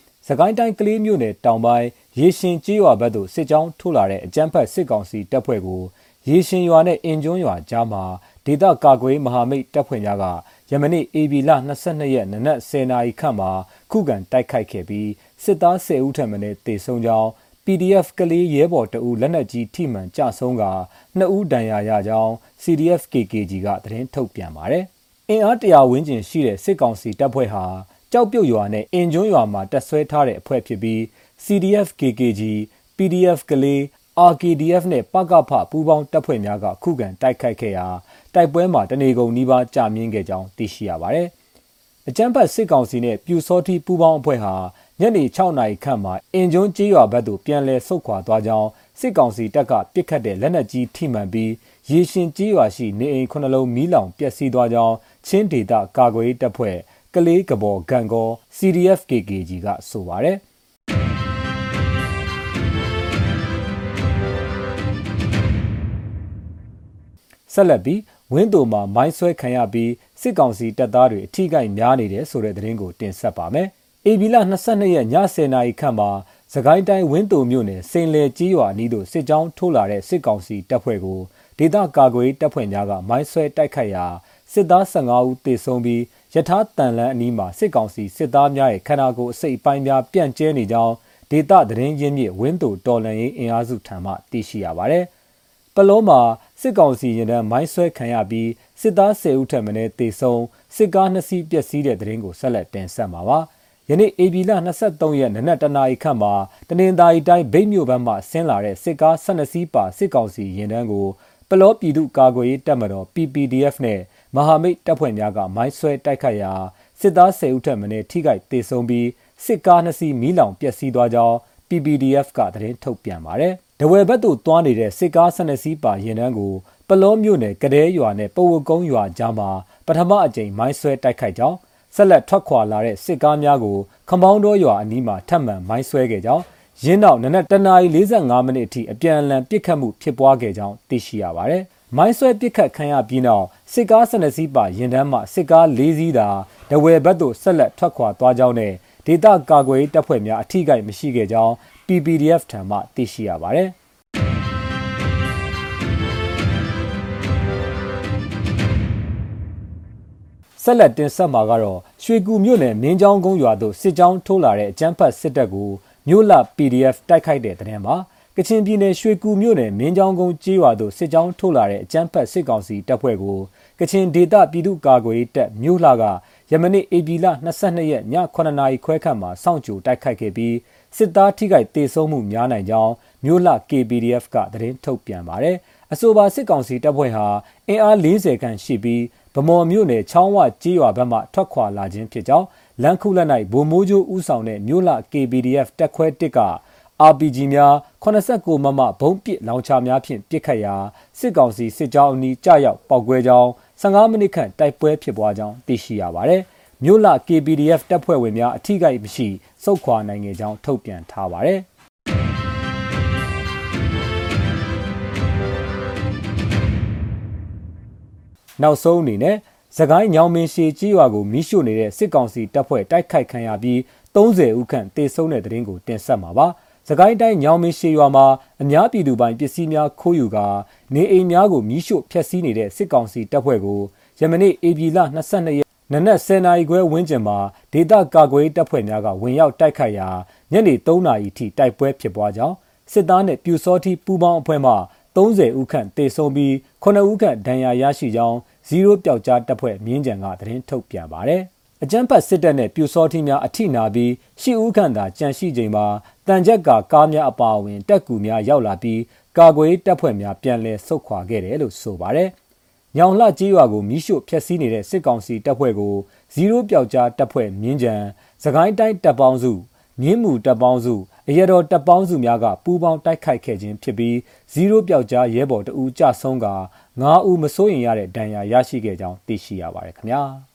စ ကိုင်းတိုင်းကလေးမြို့နယ်တောင်ပိုင်းရေရှင်ကျေးရွာဘက်သို့စစ်ကြောင်းထိုးလာတဲ့အကြမ်းဖက်စစ်ကောင်စီတပ်ဖွဲ့ကိုရေရှင်ရွာနဲ့အင်ကျွန်းရွာကြားမှာဒေသကာကွယ်မဟာမိတ်တပ်ဖွဲ့များကယမနေ့ AB လ22ရက်နနက်10နာရီခန့်မှာခုခံတိုက်ခိုက်ခဲ့ပြီးစစ်သား10ဦးထပ်မံတေဆုံးကြောင်း PDF ကလေးရဲဘော်တအူလက်နက်ကြီးထိမှန်ကြဆုံးက2ဦးဒဏ်ရာရကြောင်း CDF KKG ကသတင်းထုတ်ပြန်ပါတယ်။အင်အားတရာဝန်းကျင်ရှိတဲ့စစ်ကောင်စီတပ်ဖွဲ့ဟာ ကြောက်ပြုတ်ရွာနဲ့အင်ကျွန်းရွာမှာတက်ဆွဲထားတဲ့အဖွဲ့ဖြစ်ပြီး CDF KKG PDF ကလေး RKDF နဲ့ပကဖပူးပေါင်းတပ်ဖွဲ့များကခုခံတိုက်ခိုက်ခဲ့ရာတိုက်ပွဲမှာတနေကုန်နီးပါးကြာမြင့်ခဲ့ကြောင်းသိရှိရပါတယ်။အကြမ်းဖက်စစ်ကောင်စီနဲ့ပြူစောတိပူးပေါင်းအဖွဲ့ဟာညနေ6နာရီခန့်မှာအင်ကျွန်းကျေးရွာဘက်သို့ပြန်လည်ဆုတ်ခွာသွားကြောင်းစစ်ကောင်စီတပ်ကပစ်ခတ်တဲ့လက်နက်ကြီးထိမှန်ပြီးရေရှင်ကျေးရွာရှိနေအိမ်ခုနှလုံးမီးလောင်ပျက်စီးသွားကြောင်းချင်းဒေသကာကွယ်တပ်ဖွဲ့ ကလေးကဘော်ဂန်ကော CDF KKG ကဆိုပါတယ်ဆက်လက်ပြီးဝင်းတိုမှာမိုင်းဆွဲခံရပြီးစစ်ကောင်စီတပ်သားတွေအထိကိများနေတယ်ဆိုတဲ့သတင်းကိုတင်ဆက်ပါမယ်။ AB လ22ရက်ည10:00နာရီခန့်မှာစကိုင်းတိုင်းဝင်းတိုမြို့နယ်စိန်လေကြီးရွာအနီးသို့စစ်ကြောင်းထိုးလာတဲ့စစ်ကောင်စီတပ်ဖွဲ့ကိုဒေသကာကွယ်တပ်ဖွဲ့များကမိုင်းဆွဲတိုက်ခိုက်ရာ စစ်သား15ဦးသေဆုံးပြီးယထာတန်လန်းအနီးမှာစစ်ကောင်စီစစ်သားများရဲ့ခန္ဓာကိုယ်အစိတ်အပိုင်းများပြန့်ကျဲနေကြောင်းဒေသသတင်းရင်းမြစ်ဝင်းတူတော်လန်ရေးအင်အားစုထံမှသိရှိရပါတယ်။ပလောမှာစစ်ကောင်စီရင်တန်းမိုင်းဆွဲခံရပြီးစစ်သား10ဦးထက်မနည်းသေဆုံးစစ်ကား2စီးပျက်စီးတဲ့သတင်းကိုဆက်လက်တင်ဆက်မှာပါ။ယနေ့ AB လ23ရက်နနက်တနာရီခန့်မှာတနင်္သာရီတိုင်းဗိတ်မြို့ဘက်မှဆင်းလာတဲ့စစ်ကား12စီးပါစစ်ကောင်စီရင်တန်းကိုပလောပြည်သူ့ကာကွယ်ရေးတပ်မတော် PPDF နဲ့ မဟာမိတ်တပ်ဖွဲ့များကမိုင်းဆွဲတိုက်ခိုက်ရာစစ်သား10ဦးထက်မနည်းထိခိုက်ဒေဆုံးပြီးစစ်ကားနှစ်စီးမီးလောင်ပျက်စီးသွားကြောင်း PPDF ကသတင်းထုတ်ပြန်ပါတယ်။ဒဝယ်ဘက်သို့တွားနေတဲ့စစ်ကား12စီးပါရင်တန်းကိုပလောမြို့နယ်ကတဲ့ရွာနဲ့ပဝကုန်းရွာကြားမှာပထမအကြိမ်မိုင်းဆွဲတိုက်ခိုက်ကြောင်းဆက်လက်ထွက်ခွာလာတဲ့စစ်ကားများကိုခမောင်းတော်ရွာအနီးမှာထပ်မံမိုင်းဆွဲခဲ့ကြောင်းရင်းနောက်နနက်တနာရီ45မိနစ်အထိအပြန်အလှန်ပစ်ခတ်မှုဖြစ်ပွားခဲ့ကြောင်းသိရှိရပါတယ်။ မိုင်းဆွဲပစ်ခတ်ခံရပြီးနောက်စစ်ကား12စီးပါရင်တန်းမှစစ်ကား၄စီးသာဒဝယ်ဘက်သို့ဆက်လက်ထွက်ခွာသွားကြောင်းနဲ့ဒေသကာကွယ်တပ်ဖွဲ့များအထိကိမရှိခဲ့ကြောင်း PPDF ထံမှသိရှိရပါတယ်။ဆက်လက်တင်ဆက်မှာကတော့ရွှေကူမြို့နယ်မင်းချောင်းကုန်းရွာသို့စစ်ကြောင်းထိုးလာတဲ့အကြမ်းဖက်စစ်တပ်ကိုမြို့လ PDF တိုက်ခိုက်တဲ့တဲ့တင်ပါ ကချင်ပြည်နယ်ရွှေကူမြို့နယ်မင်းချောင်းကုန်းကျေးရွာသို့စစ်ကြောင်းထိုးလာတဲ့အကြမ်းဖက်စစ်ကောင်စီတပ်ဖွဲ့ကိုကချင်ဒေသပြည်သူ့ကာကွယ်ရေးတပ်မြို့လှကယမနေ့ဧပြီလ22ရက်ည9နာရီခွဲခန့်မှာစောင့်ကြိုတိုက်ခိုက်ခဲ့ပြီးစစ်သားထိခိုက်ဒေဆုံးမှုများနိုင်ကြောင်းမြို့လှ KPDF ကသတင်းထုတ်ပြန်ပါတယ်။အဆိုပါစစ်ကောင်စီတပ်ဖွဲ့ဟာအင်အား40ခန့်ရှိပြီးဗမော်မြို့နယ်ချောင်းဝကျေးရွာဘက်မှထွက်ခွာလာခြင်းဖြစ်ကြောင်းလန်ခုလက်၌ဗိုလ်မိုးကျိုးဦးဆောင်တဲ့မြို့လှ KPDF တပ်ခွဲ1က RPG များ89မမဘုံပစ်လောင်ချာများဖြင့်ပစ်ခတ်ရာစစ်ကောင်စီစစ်ကြောင်းအနီးကြရောက်ပောက်ကွဲကြောင်း15မိနစ်ခန့်တိုက်ပွဲဖြစ်ပွားကြောင်းသိရှိရပါတယ်။မြို့လ KPDF တပ်ဖွဲ့ဝင်များအထိကိမရှိစုခွာနိုင်ခဲ့ကြောင်းထုတ်ပြန်ထားပါတယ်။နောက်ဆုံးအနေနဲ့သခိုင်းညောင်မင်းရှည်ကြီးရွာကိုမိရှို့နေတဲ့စစ်ကောင်စီတပ်ဖွဲ့တိုက်ခိုက်ခံရပြီး30ဦးခန့်တေဆုံးတဲ့တဲ့ရင်ကိုတင်ဆက်မှာပါ။ စကိုင်းတိုင်းညောင်မင်းရှေရွာမှာအများပြည်သူပိုင်ပစ္စည်းများခိုးယူကာနေအိမ်များကိုမီးရှို့ဖျက်ဆီးနေတဲ့စစ်ကောင်စီတပ်ဖွဲ့ကိုယမနေ့ဧပြီလ22ရက်နနက်10နာရီခွဲဝန်းကျင်မှာဒေသကာကွယ်တပ်ဖွဲ့များကဝင်ရောက်တိုက်ခိုက်ရာညနေ3နာရီထိတိုက်ပွဲဖြစ်ပွားကြောင်းစစ်သားနဲ့ပြူစောတိပူးပေါင်းအဖွဲ့မှ30ဦးခန့်တေဆုံးပြီး9ဦးခန့်ဒဏ်ရာရရှိကြောင်းဇီရိုပျောက်ကြားတပ်ဖွဲ့မြင်းကြံကသတင်းထုတ်ပြန်ပါတယ်။အကြမ်းဖက်စစ်တပ်နဲ့ပြူစောထီးများအထိနာပြီးရှစ်ဦးခန့်သာကြန့်ရှိချိန်မှာ တန်ကြက်ကကားများအပါအဝင်တက်ကူများရောက်လာပြီးကာကွယ်တပ်ဖွဲ့များပြန်လည်ဆုတ်ခွာခဲ့တယ်လို့ဆိုပါတယ်။ညောင်လှကြီးရွာကိုမိရှို့ဖျက်ဆီးနေတဲ့စစ်ကောင်စီတပ်ဖွဲ့ကိုဇီရိုပျောက်ကြားတပ်ဖွဲ့မြင်းကြံ၊စကိုင်းတိုင်းတပ်ပေါင်းစုမြင်းမူတပ်ပေါင်းစုအအရတော်တပ်ပေါင်းစုများကပူးပေါင်းတိုက်ခိုက်ခဲ့ခြင်းဖြစ်ပြီး0ပျောက်ကြားရဲဘော်တအူးကြဆုံးက9ဦးမစိုးရင်ရတဲ့ဒဏ်ရာရရှိခဲ့ကြောင်းသိရှိရပါတယ်ခင်ဗျာ။